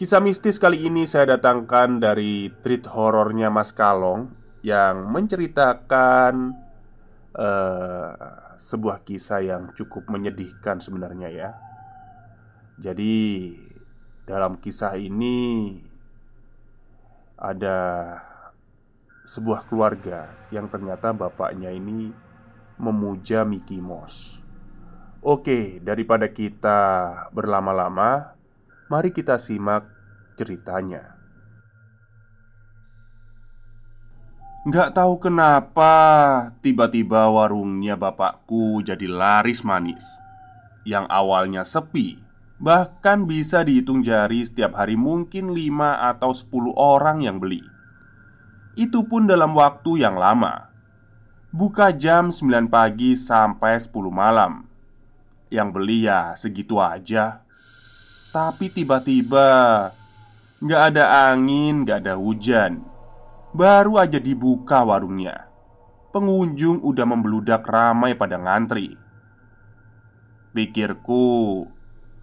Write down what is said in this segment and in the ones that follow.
Kisah mistis kali ini saya datangkan dari treat horornya Mas Kalong Yang menceritakan uh, sebuah kisah yang cukup menyedihkan sebenarnya ya. Jadi dalam kisah ini Ada sebuah keluarga yang ternyata bapaknya ini memuja Mickey Mouse. Oke, daripada kita berlama-lama Mari kita simak ceritanya. Gak tahu kenapa tiba-tiba warungnya bapakku jadi laris manis. Yang awalnya sepi Bahkan bisa dihitung jari setiap hari mungkin 5 atau 10 orang yang beli. Itu pun dalam waktu yang lama. Buka jam 9 pagi sampai 10 malam. Yang beli ya segitu aja tapi tiba-tiba Gak ada angin, gak ada hujan. Baru aja dibuka warungnya. Pengunjung udah membeludak ramai pada ngantri. Pikirku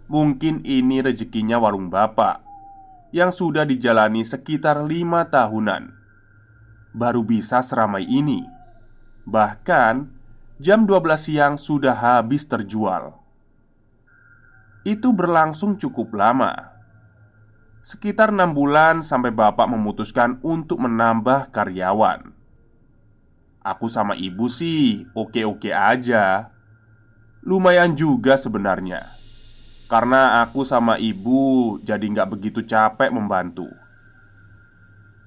Mungkin ini rezekinya warung bapak Yang sudah dijalani sekitar lima tahunan. Baru bisa seramai ini. Bahkan Jam 12 siang sudah habis terjual itu berlangsung cukup lama. Sekitar enam bulan sampai bapak memutuskan untuk menambah karyawan. Aku sama ibu sih oke-oke aja. Lumayan juga sebenarnya. Karena aku sama ibu jadi nggak begitu capek membantu.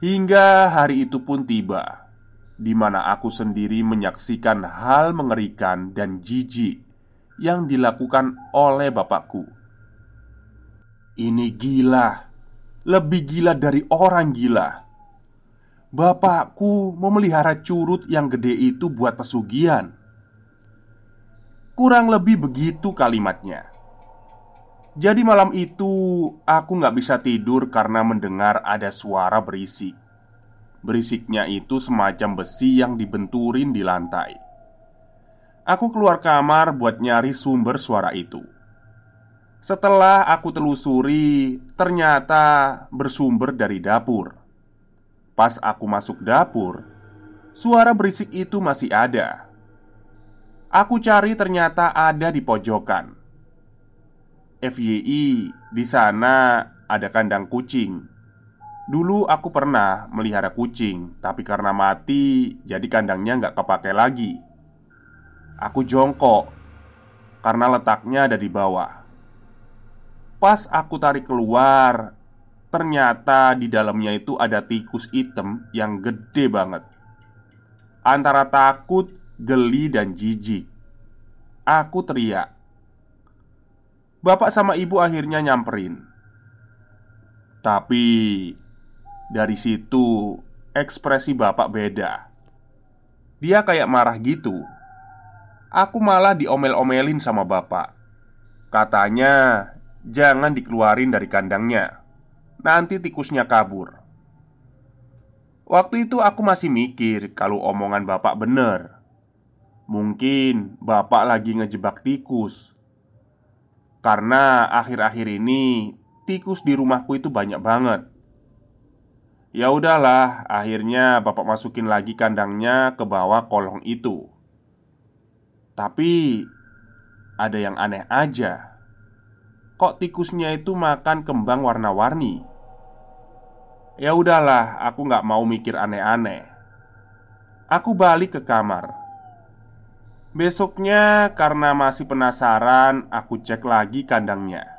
Hingga hari itu pun tiba di mana aku sendiri menyaksikan hal mengerikan dan jijik yang dilakukan oleh bapakku. Ini gila, lebih gila dari orang gila. Bapakku memelihara curut yang gede itu buat pesugihan. Kurang lebih begitu kalimatnya. Jadi malam itu aku nggak bisa tidur karena mendengar ada suara berisik. Berisiknya itu semacam besi yang dibenturin di lantai. Aku keluar kamar buat nyari sumber suara itu. Setelah aku telusuri, ternyata bersumber dari dapur. Pas aku masuk dapur, suara berisik itu masih ada. Aku cari ternyata ada di pojokan. FYI, di sana ada kandang kucing. Dulu aku pernah melihara kucing, tapi karena mati, jadi kandangnya nggak kepake lagi. Aku jongkok karena letaknya ada di bawah. Pas aku tarik keluar, ternyata di dalamnya itu ada tikus hitam yang gede banget. Antara takut, geli, dan jijik, aku teriak. Bapak sama ibu akhirnya nyamperin. Tapi dari situ ekspresi bapak beda. Dia kayak marah gitu Aku malah diomel-omelin sama bapak. Katanya Jangan dikeluarin dari kandangnya. Nanti tikusnya kabur. Waktu itu aku masih mikir kalau omongan bapak bener. Mungkin bapak lagi ngejebak tikus. Karena akhir-akhir ini tikus di rumahku itu banyak banget. Ya udahlah, akhirnya bapak masukin lagi kandangnya ke bawah kolong itu. Tapi ada yang aneh aja. Kok tikusnya itu makan kembang warna-warni? Ya udahlah, aku nggak mau mikir aneh-aneh. Aku balik ke kamar. Besoknya, karena masih penasaran, aku cek lagi kandangnya.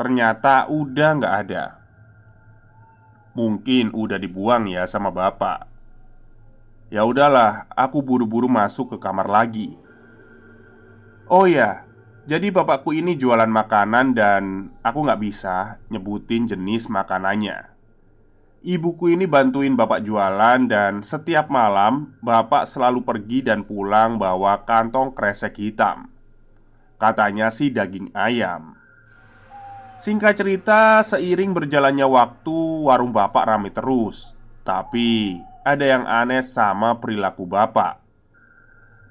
Ternyata udah nggak ada. Mungkin udah dibuang ya sama bapak. Ya udahlah, aku buru-buru masuk ke kamar lagi. Oh ya, jadi bapakku ini jualan makanan dan aku nggak bisa nyebutin jenis makanannya. Ibuku ini bantuin bapak jualan dan setiap malam bapak selalu pergi dan pulang bawa kantong kresek hitam. Katanya sih daging ayam. Singkat cerita, seiring berjalannya waktu, warung bapak ramai terus. Tapi ada yang aneh sama perilaku bapak.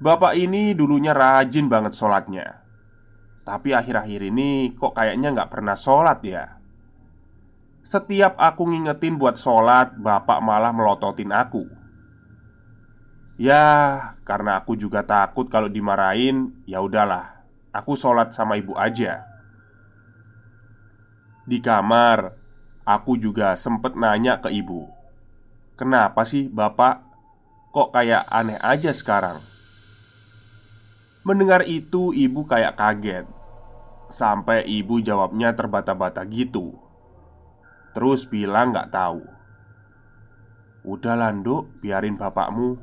Bapak ini dulunya rajin banget sholatnya. Tapi akhir-akhir ini kok kayaknya nggak pernah sholat ya. Setiap aku ngingetin buat sholat Bapak malah melototin aku. Ya, karena aku juga takut kalau dimarahin Ya udahlah Aku sholat sama ibu aja. Di kamar Aku juga sempet nanya ke ibu Kenapa sih bapak? Kok kayak aneh aja sekarang Mendengar itu, ibu kayak kaget. Sampai ibu jawabnya terbata-bata gitu. Terus bilang gak tahu. Udah landuk, biarin bapakmu.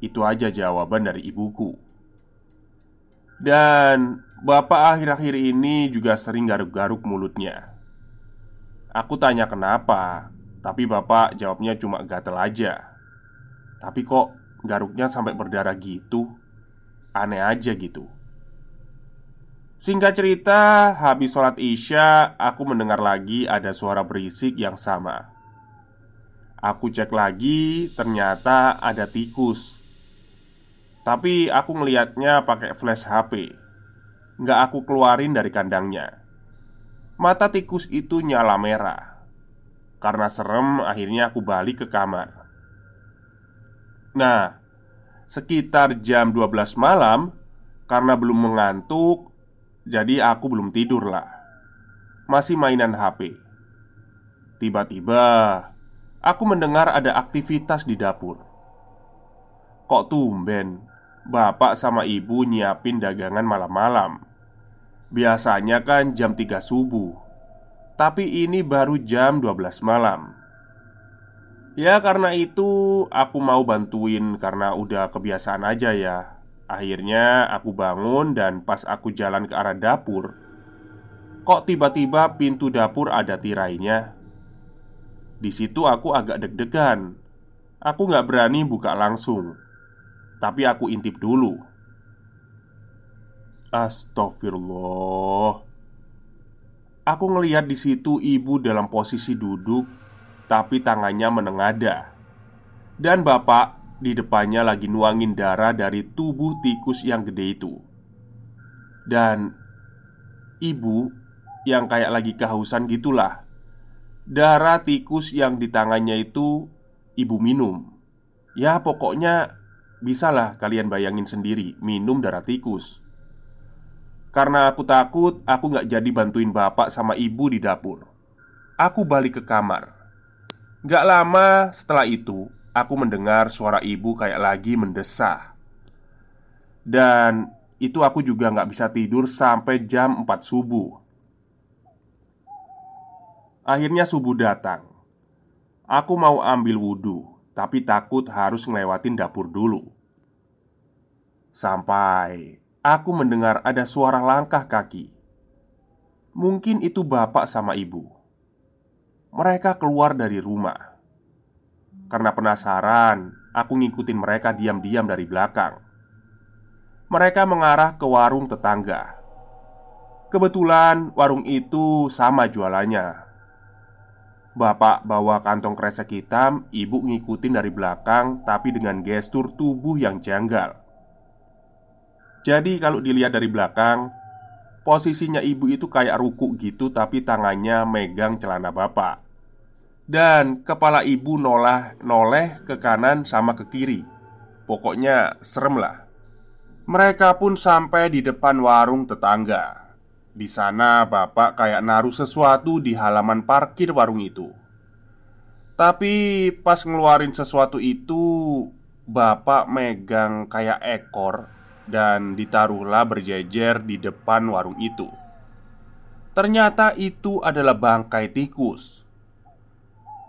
Itu aja jawaban dari ibuku. Dan bapak akhir-akhir ini juga sering garuk-garuk mulutnya. Aku tanya kenapa, tapi bapak jawabnya cuma gatel aja. Tapi kok garuknya sampai berdarah gitu? Aneh aja gitu. Singkat cerita, habis sholat Isya, aku mendengar lagi ada suara berisik yang sama. Aku cek lagi, ternyata ada tikus. Tapi aku ngelihatnya pakai flash HP. Nggak aku keluarin dari kandangnya. Mata tikus itu nyala merah. Karena serem, akhirnya aku balik ke kamar. Nah, sekitar jam 12 malam Karena belum mengantuk Jadi aku belum tidur lah. Masih mainan HP Tiba-tiba Aku mendengar ada aktivitas di dapur. Kok tumben Bapak sama ibu nyiapin dagangan malam-malam. Biasanya kan jam 3 subuh. Tapi ini baru jam 12 malam Ya karena itu aku mau bantuin karena udah kebiasaan aja ya. Akhirnya aku bangun dan pas aku jalan ke arah dapur Kok tiba-tiba pintu dapur ada tirainya. Di situ aku agak deg-degan. Aku nggak berani buka langsung Tapi aku intip dulu. Astagfirullah. Aku ngelihat di situ ibu dalam posisi duduk tapi tangannya menengadah. Dan bapak di depannya lagi nuangin darah dari tubuh tikus yang gede itu. Dan ibu yang kayak lagi kehausan gitulah. Darah tikus yang di tangannya itu ibu minum. Ya pokoknya bisalah kalian bayangin sendiri minum darah tikus. Karena aku takut, aku gak jadi bantuin bapak sama ibu di dapur. Aku balik ke kamar Gak lama setelah itu, aku mendengar suara ibu kayak lagi mendesah. Dan itu aku juga gak bisa tidur sampai jam 4 subuh. Akhirnya subuh datang. Aku mau ambil wudhu, tapi takut harus ngelewatin dapur dulu. Sampai aku mendengar ada suara langkah kaki. Mungkin itu bapak sama ibu mereka keluar dari rumah. Karena penasaran, aku ngikutin mereka diam-diam dari belakang. Mereka mengarah ke warung tetangga. Kebetulan warung itu sama jualannya. Bapak bawa kantong kresek hitam, ibu ngikutin dari belakang, tapi dengan gestur tubuh yang janggal. Jadi, kalau dilihat dari belakang, posisinya ibu itu kayak ruku gitu, tapi tangannya megang celana bapak, dan kepala ibu nolah noleh ke kanan sama ke kiri. Pokoknya serem lah. Mereka pun sampai di depan warung tetangga. Di sana bapak kayak naruh sesuatu di halaman parkir warung itu Tapi pas ngeluarin sesuatu itu Bapak megang kayak ekor Dan ditaruhlah berjejer di depan warung itu. Ternyata itu adalah bangkai tikus.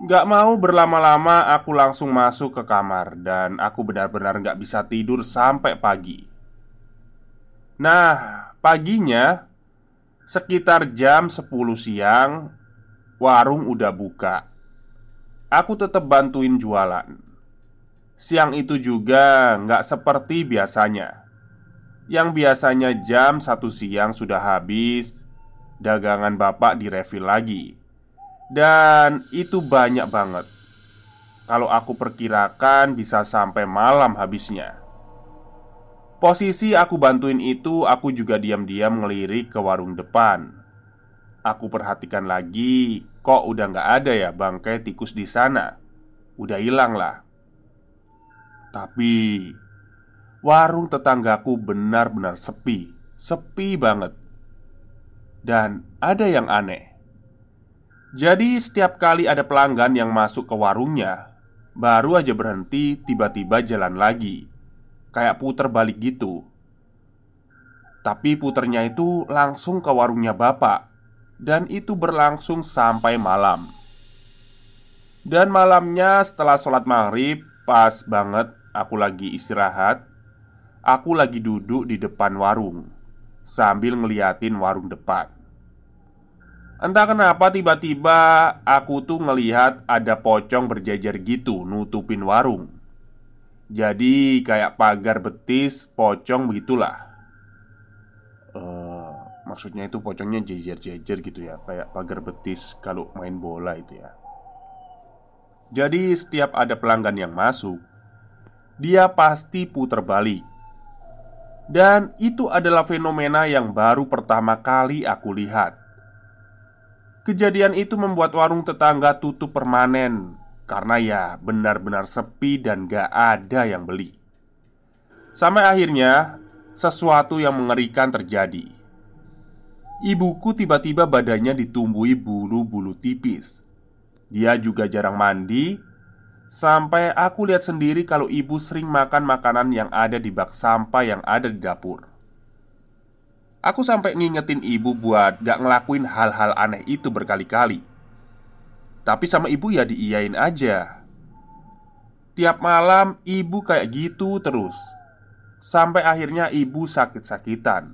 Gak mau berlama-lama aku langsung masuk ke kamar Dan aku benar-benar gak bisa tidur sampai pagi. Nah, paginya Sekitar jam 10 siang Warung udah buka. Aku tetap bantuin jualan. Siang itu juga nggak seperti biasanya Yang biasanya jam 1 siang sudah habis Dagangan bapak direfill lagi Dan itu banyak banget Kalau aku perkirakan bisa sampai malam habisnya Posisi aku bantuin itu, aku juga diam-diam ngelirik ke warung depan. Aku perhatikan lagi, kok udah nggak ada ya bangkai tikus di sana. Udah hilang lah. Tapi warung tetanggaku benar-benar sepi, sepi banget. Dan ada yang aneh. Jadi setiap kali ada pelanggan yang masuk ke warungnya, baru aja berhenti tiba-tiba jalan lagi Kayak puter balik gitu Tapi puternya itu langsung ke warungnya bapak Dan itu berlangsung sampai malam Dan malamnya setelah sholat maghrib Pas banget aku lagi istirahat Aku lagi duduk di depan warung Sambil ngeliatin warung depan. Entah kenapa tiba-tiba aku tuh ngelihat ada pocong berjajar gitu nutupin warung. Jadi kayak pagar betis pocong begitulah. Uh, Maksudnya itu pocongnya jejer-jejer gitu ya Kayak pagar betis kalau main bola itu ya. Jadi setiap ada pelanggan yang masuk Dia pasti putar balik Dan itu adalah fenomena yang baru pertama kali aku lihat. Kejadian itu membuat warung tetangga tutup permanen karena ya benar-benar sepi dan gak ada yang beli. Sampai akhirnya sesuatu yang mengerikan terjadi. Ibuku tiba-tiba badannya ditumbuhi bulu-bulu tipis. Dia juga jarang mandi Sampai aku lihat sendiri kalau ibu sering makan makanan yang ada di bak sampah yang ada di dapur. Aku sampai ngingetin ibu buat gak ngelakuin hal-hal aneh itu berkali-kali. Tapi sama ibu ya diiyain aja. Tiap malam ibu kayak gitu terus. Sampai akhirnya ibu sakit-sakitan.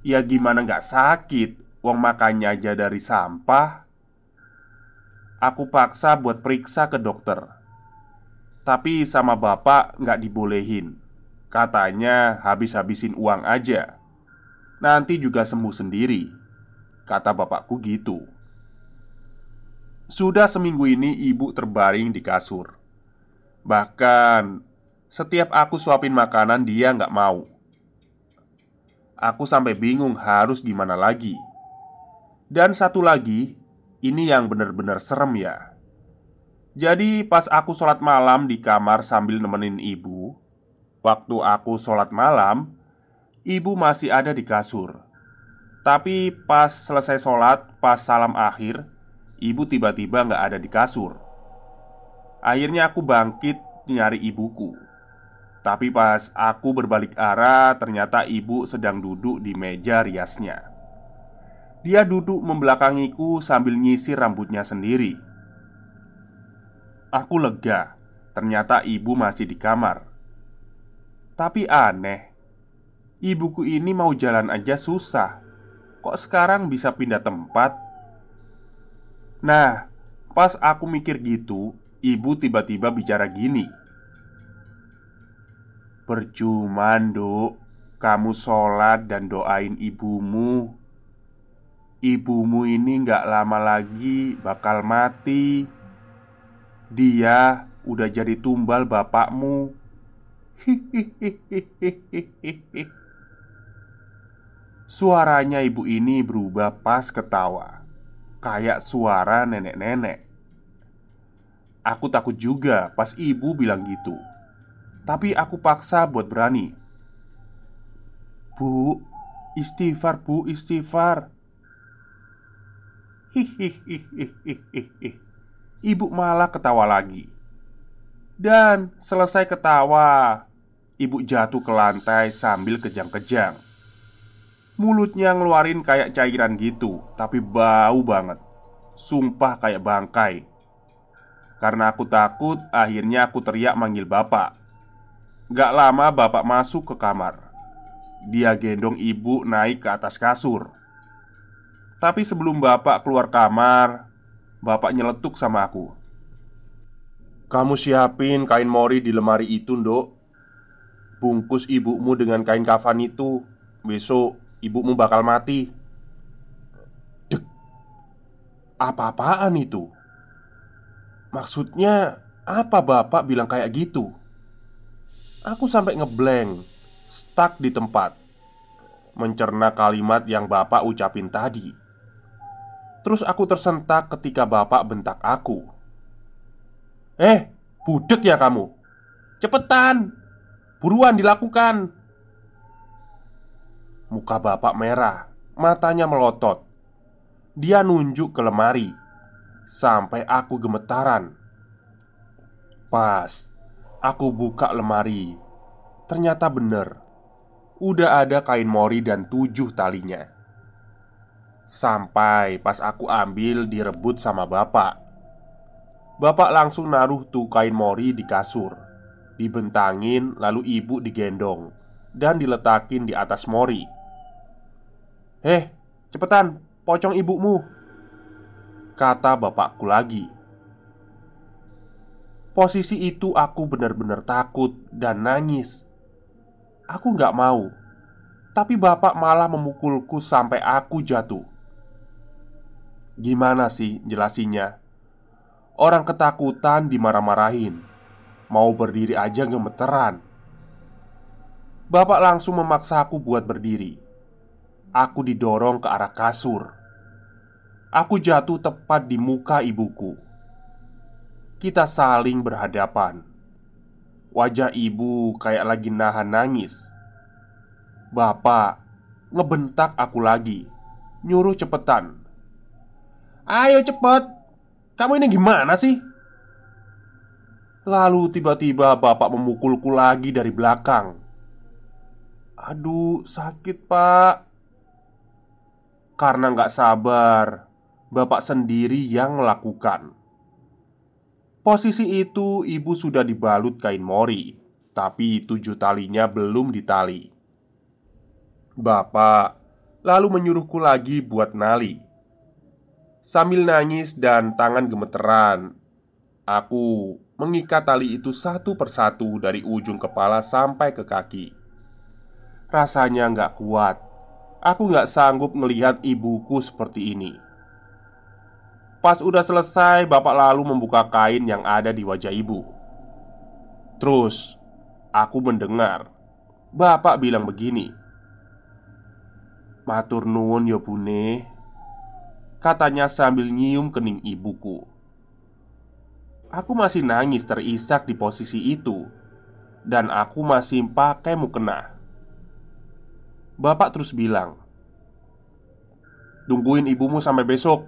Ya gimana nggak sakit? Wong makannya aja dari sampah Aku paksa buat periksa ke dokter. Tapi sama bapak nggak dibolehin. Katanya habis-habisin uang aja. Nanti juga sembuh sendiri. Kata bapakku gitu. Sudah seminggu ini ibu terbaring di kasur. Bahkan Setiap aku suapin makanan dia nggak mau. Aku sampai bingung harus gimana lagi. Dan satu lagi Ini yang bener-bener serem ya. Jadi pas aku sholat malam di kamar sambil nemenin ibu Waktu aku sholat malam Ibu masih ada di kasur. Tapi pas selesai sholat Pas salam akhir Ibu tiba-tiba nggak ada di kasur. Akhirnya aku bangkit nyari ibuku. Tapi pas aku berbalik arah Ternyata ibu sedang duduk di meja riasnya Dia duduk membelakangiku sambil nyisir rambutnya sendiri. Aku lega Ternyata ibu masih di kamar. Tapi aneh Ibuku ini mau jalan aja susah. Kok sekarang bisa pindah tempat? Nah, pas aku mikir gitu, ibu tiba-tiba bicara gini. Percuma dok, kamu sholat dan doain ibumu Ibumu ini gak lama lagi bakal mati. Dia udah jadi tumbal bapakmu. Suaranya ibu ini berubah pas ketawa. Kayak suara nenek-nenek. Aku takut juga pas ibu bilang gitu. Tapi aku paksa buat berani. Bu, istighfar bu, istighfar Ibu malah ketawa lagi. Dan selesai ketawa Ibu jatuh ke lantai sambil kejang-kejang. Mulutnya ngeluarin kayak cairan gitu Tapi bau banget. Sumpah kayak bangkai. Karena aku takut Akhirnya aku teriak manggil bapak. Gak lama bapak masuk ke kamar. Dia gendong ibu naik ke atas kasur tapi sebelum bapak keluar kamar Bapak nyeletuk sama aku. Kamu siapin kain mori di lemari itu, ndok Bungkus ibumu dengan kain kafan itu. Besok ibumu bakal mati. Dek Apa-apaan itu? Maksudnya apa bapak bilang kayak gitu? Aku sampai ngeblank Stuck di tempat. Mencerna kalimat yang bapak ucapin tadi Terus aku tersentak ketika bapak bentak aku Eh, budek ya kamu? Cepetan! Buruan dilakukan! Muka bapak merah Matanya melotot Dia nunjuk ke lemari Sampai aku gemetaran Pas Aku buka lemari Ternyata bener Udah ada kain mori dan tujuh talinya Sampai pas aku ambil direbut sama bapak. Bapak langsung naruh tuh kain mori di kasur Dibentangin lalu ibu digendong Dan diletakin di atas mori. Heh, cepetan, pocong ibumu Kata bapakku lagi. Posisi itu aku benar-benar takut dan nangis. Aku gak mau Tapi bapak malah memukulku sampai aku jatuh Gimana sih jelasinnya? Orang ketakutan dimarah-marahin. Mau berdiri aja gemeteran. Bapak langsung memaksa aku buat berdiri. Aku didorong ke arah kasur. Aku jatuh tepat di muka ibuku. Kita saling berhadapan. Wajah ibu kayak lagi nahan nangis. Bapak ngebentak aku lagi. Nyuruh cepetan Ayo cepet. Kamu ini gimana sih? Lalu tiba-tiba bapak memukulku lagi dari belakang. Aduh sakit pak. Karena nggak sabar Bapak sendiri yang melakukan. Posisi itu ibu sudah dibalut kain mori Tapi tujuh talinya belum ditali. Bapak lalu menyuruhku lagi buat nali Sambil nangis dan tangan gemeteran Aku mengikat tali itu satu persatu dari ujung kepala sampai ke kaki. Rasanya nggak kuat. Aku nggak sanggup melihat ibuku seperti ini. Pas udah selesai, bapak lalu membuka kain yang ada di wajah ibu. Terus, aku mendengar Bapak bilang begini Matur nuwun ya bune Katanya sambil nyium kening ibuku. Aku masih nangis terisak di posisi itu Dan aku masih pakai mukena. Bapak terus bilang Tungguin ibumu sampai besok.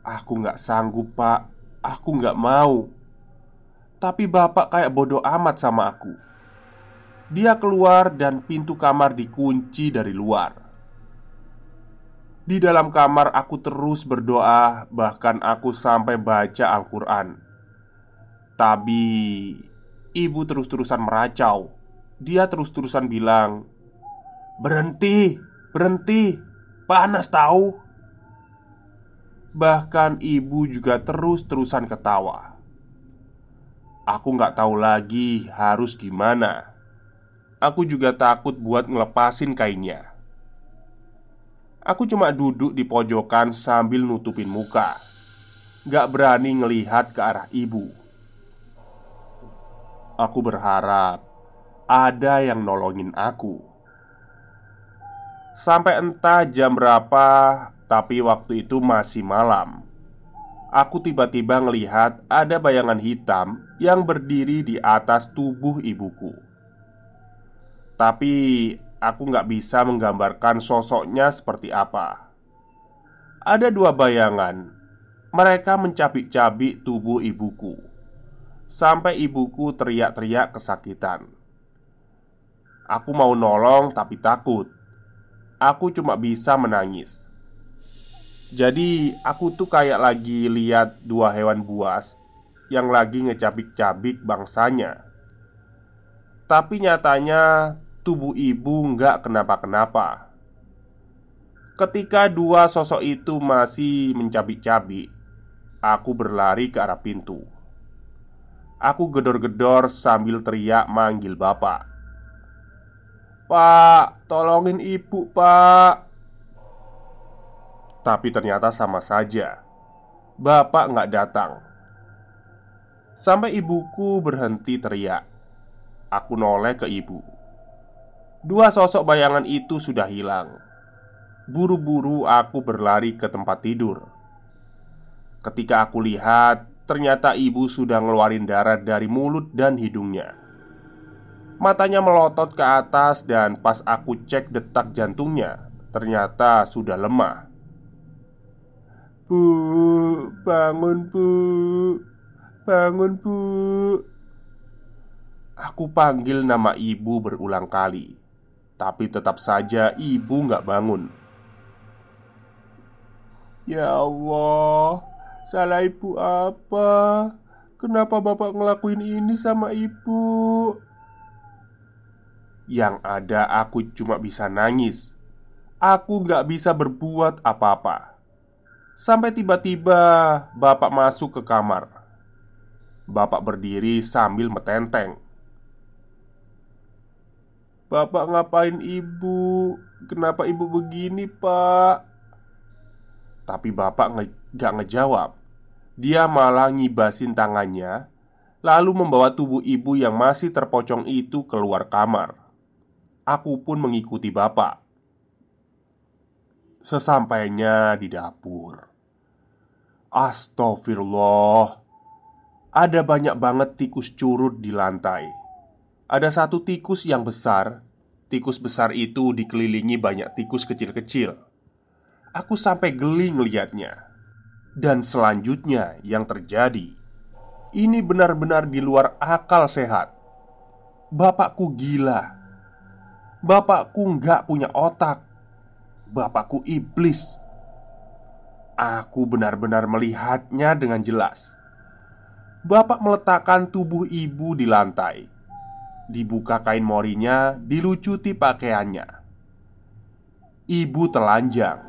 Aku gak sanggup pak. Aku gak mau. Tapi bapak kayak bodoh amat sama aku. Dia keluar dan pintu kamar dikunci dari luar di dalam kamar aku terus berdoa Bahkan aku sampai baca Al-Quran. Tapi Ibu terus-terusan meracau. Dia terus-terusan bilang Berhenti Berhenti Panas tahu. Bahkan ibu juga terus-terusan ketawa. Aku nggak tahu lagi harus gimana. Aku juga takut buat ngelepasin kainnya Aku cuma duduk di pojokan sambil nutupin muka. Gak berani ngelihat ke arah ibu. Aku berharap ada yang nolongin aku. Sampai entah jam berapa Tapi waktu itu masih malam. Aku tiba-tiba ngelihat ada bayangan hitam yang berdiri di atas tubuh ibuku. Tapi aku nggak bisa menggambarkan sosoknya seperti apa. Ada dua bayangan. Mereka mencabik-cabik tubuh ibuku. Sampai ibuku teriak-teriak kesakitan. Aku mau nolong tapi takut. Aku cuma bisa menangis. Jadi, aku tuh kayak lagi lihat dua hewan buas yang lagi ngecabik-cabik bangsanya. Tapi nyatanya tubuh ibu nggak kenapa-kenapa. Ketika dua sosok itu masih mencabik-cabik, aku berlari ke arah pintu. Aku gedor-gedor sambil teriak manggil bapak. Pak, tolongin ibu, Pak. Tapi ternyata sama saja. Bapak nggak datang. Sampai ibuku berhenti teriak. Aku noleh ke ibu. Dua sosok bayangan itu sudah hilang. Buru-buru aku berlari ke tempat tidur. Ketika aku lihat, ternyata ibu sudah ngeluarin darah dari mulut dan hidungnya. Matanya melotot ke atas dan pas aku cek detak jantungnya Ternyata sudah lemah Bu, bangun bu Bangun bu Aku panggil nama ibu berulang kali Tapi tetap saja ibu nggak bangun. Ya Allah Salah ibu apa? Kenapa bapak ngelakuin ini sama ibu? Yang ada aku cuma bisa nangis. Aku gak bisa berbuat apa-apa. Sampai tiba-tiba bapak masuk ke kamar. Bapak berdiri sambil metenteng Bapak ngapain ibu? Kenapa ibu begini pak? Tapi bapak nge gak ngejawab Dia malah ngibasin tangannya Lalu membawa tubuh ibu yang masih terpocong itu keluar kamar Aku pun mengikuti bapak. Sesampainya di dapur, astagfirullah, ada banyak banget tikus curut di lantai. Ada satu tikus yang besar. Tikus besar itu dikelilingi banyak tikus kecil-kecil. Aku sampai geli ngelihatnya. Dan selanjutnya yang terjadi. Ini benar-benar di luar akal sehat. Bapakku gila. Bapakku nggak punya otak. Bapakku iblis. Aku benar-benar melihatnya dengan jelas. Bapak meletakkan tubuh ibu di lantai Dibuka kain morinya, dilucuti pakaiannya. Ibu telanjang.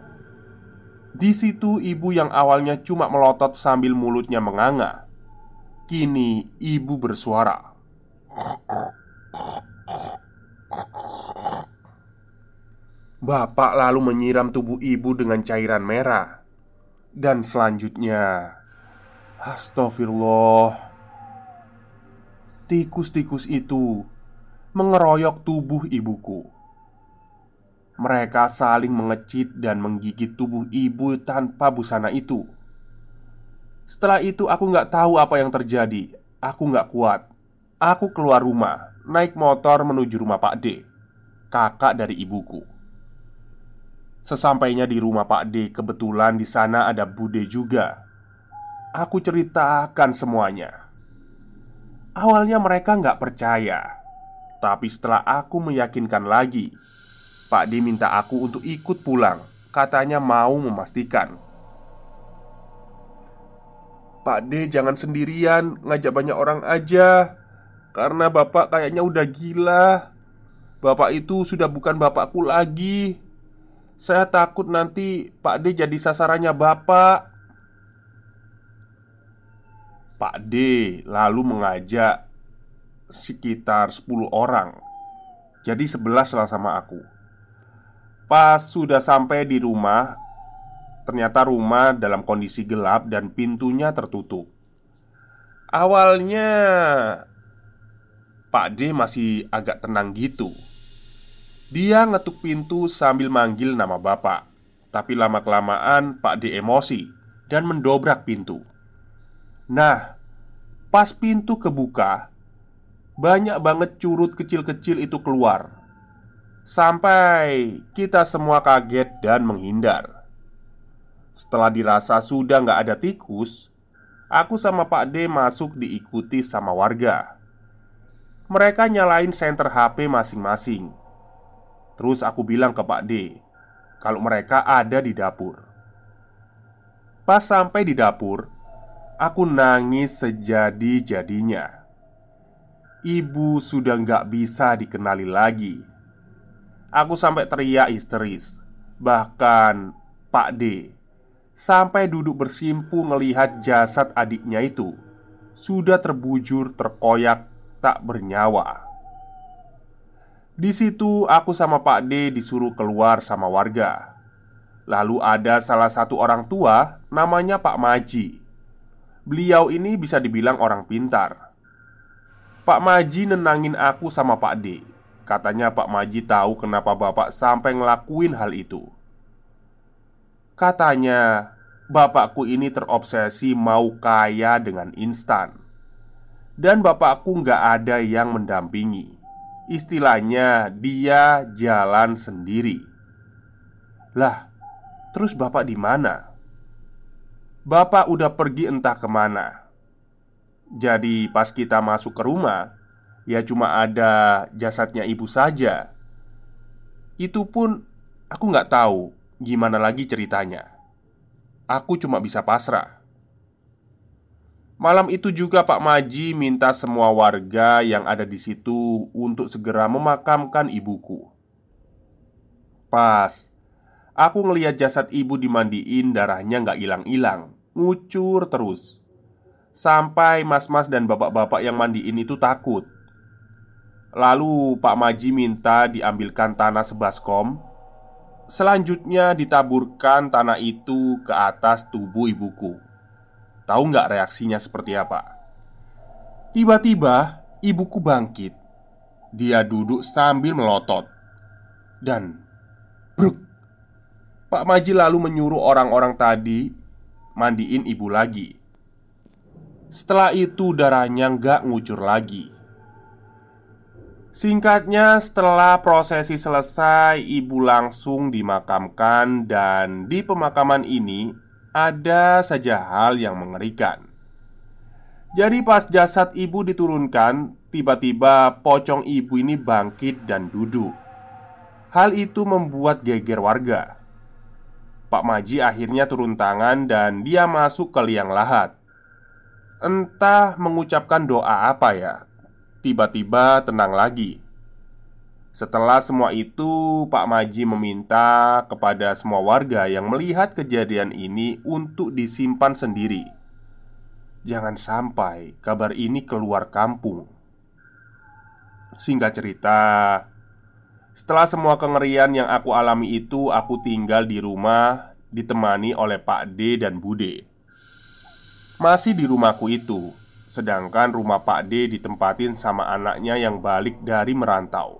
Di situ ibu yang awalnya cuma melotot sambil mulutnya menganga. Kini ibu bersuara. Bapak lalu menyiram tubuh ibu dengan cairan merah. Dan selanjutnya Astagfirullah Tikus-tikus itu Mengeroyok tubuh ibuku. Mereka saling mengecit dan menggigit tubuh ibu tanpa busana itu. Setelah itu aku nggak tahu apa yang terjadi. Aku nggak kuat. Aku keluar rumah Naik motor menuju rumah Pak D Kakak dari ibuku. Sesampainya di rumah Pak D, kebetulan di sana ada Bude juga. Aku ceritakan semuanya. Awalnya mereka nggak percaya, tapi setelah aku meyakinkan lagi, Pak D minta aku untuk ikut pulang. Katanya mau memastikan. Pak D jangan sendirian, ngajak banyak orang aja. Karena bapak kayaknya udah gila. Bapak itu sudah bukan bapakku lagi. Saya takut nanti Pak D jadi sasarannya Bapak Pak D lalu mengajak sekitar 10 orang Jadi 11 lah sama aku Pas sudah sampai di rumah, ternyata rumah dalam kondisi gelap dan pintunya tertutup. Awalnya Pak D masih agak tenang gitu. Dia ngetuk pintu sambil manggil nama bapak. Tapi lama-kelamaan Pak D emosi dan mendobrak pintu. Nah, pas pintu kebuka, banyak banget curut kecil-kecil itu keluar. Sampai kita semua kaget dan menghindar. Setelah dirasa sudah nggak ada tikus Aku sama Pak D masuk diikuti sama warga. Mereka nyalain senter HP masing-masing. Terus aku bilang ke Pak D Kalau mereka ada di dapur. Pas sampai di dapur Aku nangis sejadi-jadinya. Ibu sudah nggak bisa dikenali lagi. Aku sampai teriak histeris. Bahkan Pak D Sampai duduk bersimpu ngelihat jasad adiknya itu. Sudah terbujur terkoyak tak bernyawa. Di situ aku sama Pak D disuruh keluar sama warga. Lalu ada salah satu orang tua namanya Pak Maji Beliau ini bisa dibilang orang pintar. Pak Maji nenangin aku sama Pak D. Katanya Pak Maji tahu kenapa bapak sampai ngelakuin hal itu. Katanya Bapakku ini terobsesi mau kaya dengan instan. Dan bapakku nggak ada yang mendampingi. Istilahnya dia jalan sendiri. Lah, terus bapak di mana? Bapak udah pergi entah ke mana. Jadi pas kita masuk ke rumah Ya cuma ada jasadnya ibu saja. Itu pun aku nggak tahu gimana lagi ceritanya. Aku cuma bisa pasrah. Malam itu juga Pak Maji minta semua warga yang ada di situ untuk segera memakamkan ibuku. Pas aku ngelihat jasad ibu dimandiin, darahnya nggak hilang-hilang, ngucur terus. Sampai mas-mas dan bapak-bapak yang mandiin itu takut. Lalu Pak Maji minta diambilkan tanah sebaskom Selanjutnya ditaburkan tanah itu ke atas tubuh ibuku. Tahu nggak reaksinya seperti apa? Tiba-tiba ibuku bangkit. Dia duduk sambil melotot. Dan Bruk! Pak Maji lalu menyuruh orang-orang tadi Mandiin ibu lagi Setelah itu darahnya nggak ngucur lagi Singkatnya, setelah prosesi selesai, ibu langsung dimakamkan, dan di pemakaman ini ada saja hal yang mengerikan. Jadi, pas jasad ibu diturunkan, tiba-tiba pocong ibu ini bangkit dan duduk. Hal itu membuat geger warga. Pak Maji akhirnya turun tangan, dan dia masuk ke liang lahat. Entah mengucapkan doa apa ya, tiba-tiba tenang lagi. Setelah semua itu, Pak Maji meminta kepada semua warga yang melihat kejadian ini untuk disimpan sendiri. Jangan sampai kabar ini keluar kampung. Singkat cerita, setelah semua kengerian yang aku alami itu, aku tinggal di rumah ditemani oleh Pak D dan Bude. Masih di rumahku itu, Sedangkan rumah Pak D ditempatin sama anaknya yang balik dari merantau.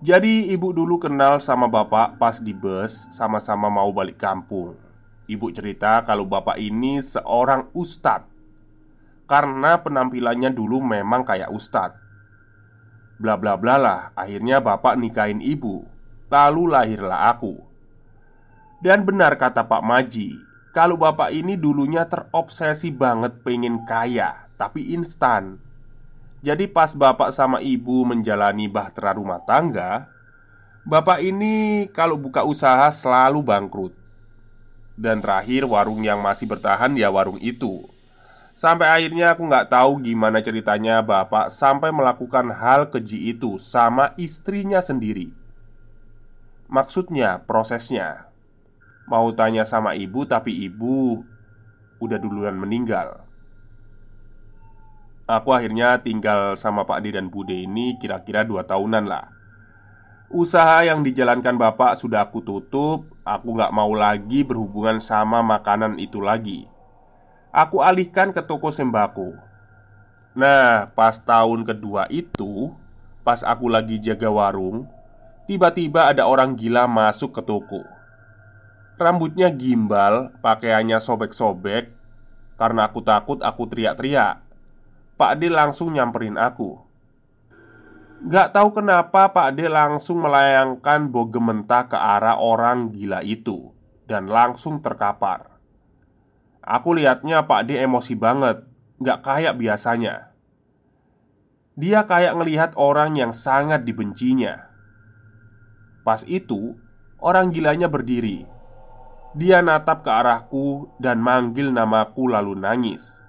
Jadi ibu dulu kenal sama bapak pas di bus sama-sama mau balik kampung. Ibu cerita kalau bapak ini seorang ustadz. Karena penampilannya dulu memang kayak ustadz Bla bla bla lah Akhirnya bapak nikahin ibu. Lalu lahirlah aku. Dan benar kata Pak Maji kalau bapak ini dulunya terobsesi banget pengen kaya Tapi instan. Jadi pas bapak sama ibu menjalani bahtera rumah tangga Bapak ini kalau buka usaha selalu bangkrut. Dan terakhir warung yang masih bertahan ya warung itu Sampai akhirnya aku nggak tahu gimana ceritanya bapak sampai melakukan hal keji itu sama istrinya sendiri. Maksudnya prosesnya. Mau tanya sama ibu tapi ibu udah duluan meninggal. Aku akhirnya tinggal sama Pak D dan Bude ini kira-kira dua tahunan lah. Usaha yang dijalankan bapak sudah aku tutup Aku gak mau lagi berhubungan sama makanan itu lagi Aku alihkan ke toko sembako. Nah, pas tahun kedua itu Pas aku lagi jaga warung Tiba-tiba ada orang gila masuk ke toko. Rambutnya gimbal, pakaiannya sobek-sobek Karena aku takut, aku teriak-teriak. Pak D langsung nyamperin aku. Gak tahu kenapa Pak D langsung melayangkan bogem mentah ke arah orang gila itu Dan langsung terkapar Aku lihatnya Pak D emosi banget. Gak kayak biasanya. Dia kayak ngelihat orang yang sangat dibencinya. Pas itu Orang gilanya berdiri. Dia natap ke arahku dan manggil namaku lalu nangis.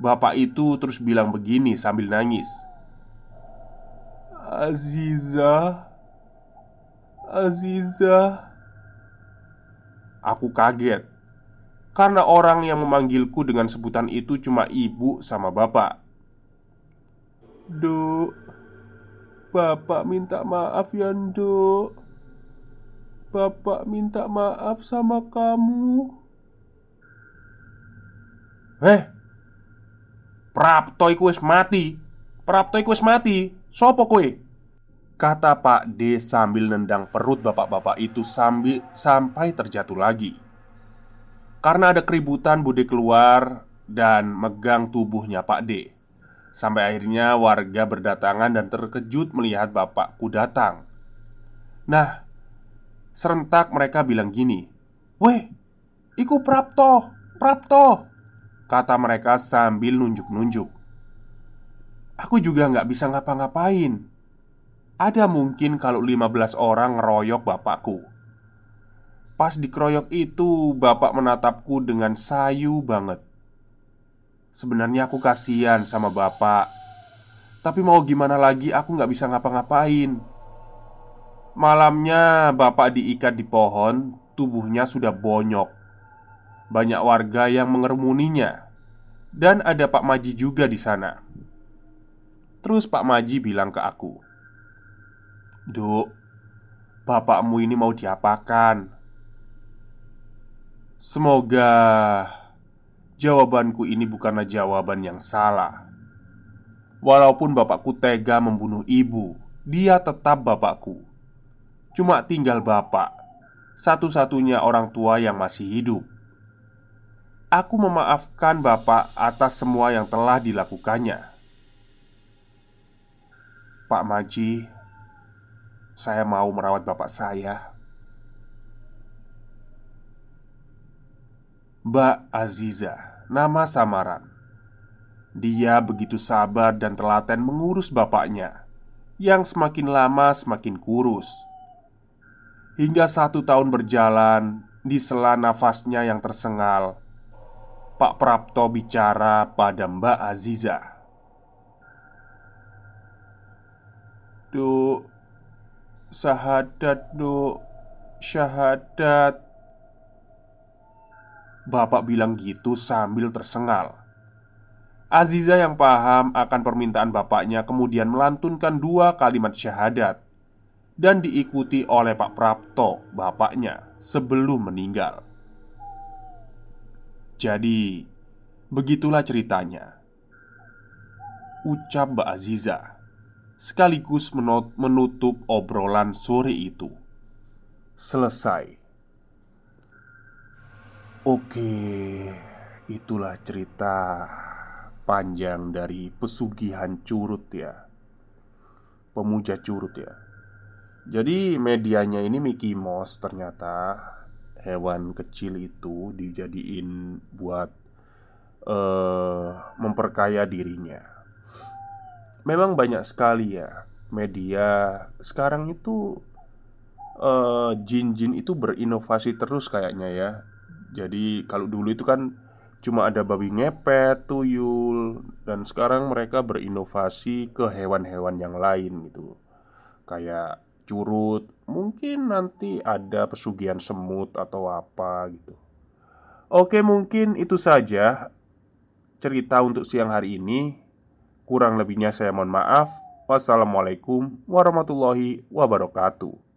Bapak itu terus bilang begini sambil nangis. Aziza Aziza. Aku kaget Karena orang yang memanggilku dengan sebutan itu cuma ibu sama bapak. Duk Bapak minta maaf ya Duk. Bapak minta maaf sama kamu. Eh Prapto iku wis mati. Prapto iku wis mati. Sopo kue? Kata Pak D sambil nendang perut bapak-bapak itu sambil sampai terjatuh lagi Karena ada keributan Bude keluar dan megang tubuhnya Pak D. Sampai akhirnya warga berdatangan dan terkejut melihat bapakku datang. Nah, serentak mereka bilang gini Weh, iku Prapto, Prapto Kata mereka sambil nunjuk-nunjuk. Aku juga nggak bisa ngapa-ngapain. Ada mungkin kalau 15 orang ngeroyok bapakku Pas dikeroyok itu bapak menatapku dengan sayu banget. Sebenarnya aku kasihan sama bapak. Tapi mau gimana lagi aku nggak bisa ngapa-ngapain. Malamnya bapak diikat di pohon Tubuhnya sudah bonyok. Banyak warga yang mengerumuninya Dan ada Pak Maji juga di sana. Terus Pak Maji bilang ke aku Duk Bapakmu ini mau diapakan? Semoga Jawabanku ini bukanlah jawaban yang salah. Walaupun bapakku tega membunuh ibu Dia tetap bapakku. Cuma tinggal bapak Satu-satunya orang tua yang masih hidup. Aku memaafkan bapak atas semua yang telah dilakukannya. Pak Maji, saya mau merawat bapak saya. Mbak Aziza, nama samaran. Dia begitu sabar dan telaten mengurus bapaknya yang semakin lama semakin kurus. Hingga satu tahun berjalan, di sela nafasnya yang tersengal, Pak Prapto bicara pada Mbak Aziza. Duk Sahadat duk Syahadat Bapak bilang gitu sambil tersengal Aziza yang paham akan permintaan bapaknya kemudian melantunkan dua kalimat syahadat Dan diikuti oleh Pak Prapto, bapaknya, sebelum meninggal Jadi, begitulah ceritanya Ucap Mbak Aziza sekaligus menutup obrolan sore itu. Selesai. Oke, itulah cerita panjang dari pesugihan curut ya. Pemuja curut ya. Jadi medianya ini Mickey Mouse ternyata hewan kecil itu dijadiin buat uh, memperkaya dirinya memang banyak sekali ya media sekarang itu jin jin-jin itu berinovasi terus kayaknya ya. Jadi kalau dulu itu kan cuma ada babi ngepet, tuyul, dan sekarang mereka berinovasi ke hewan-hewan yang lain gitu. Kayak curut, mungkin nanti ada pesugihan semut atau apa gitu. Oke, mungkin itu saja cerita untuk siang hari ini. Kurang lebihnya saya mohon maaf. Wassalamualaikum warahmatullahi wabarakatuh.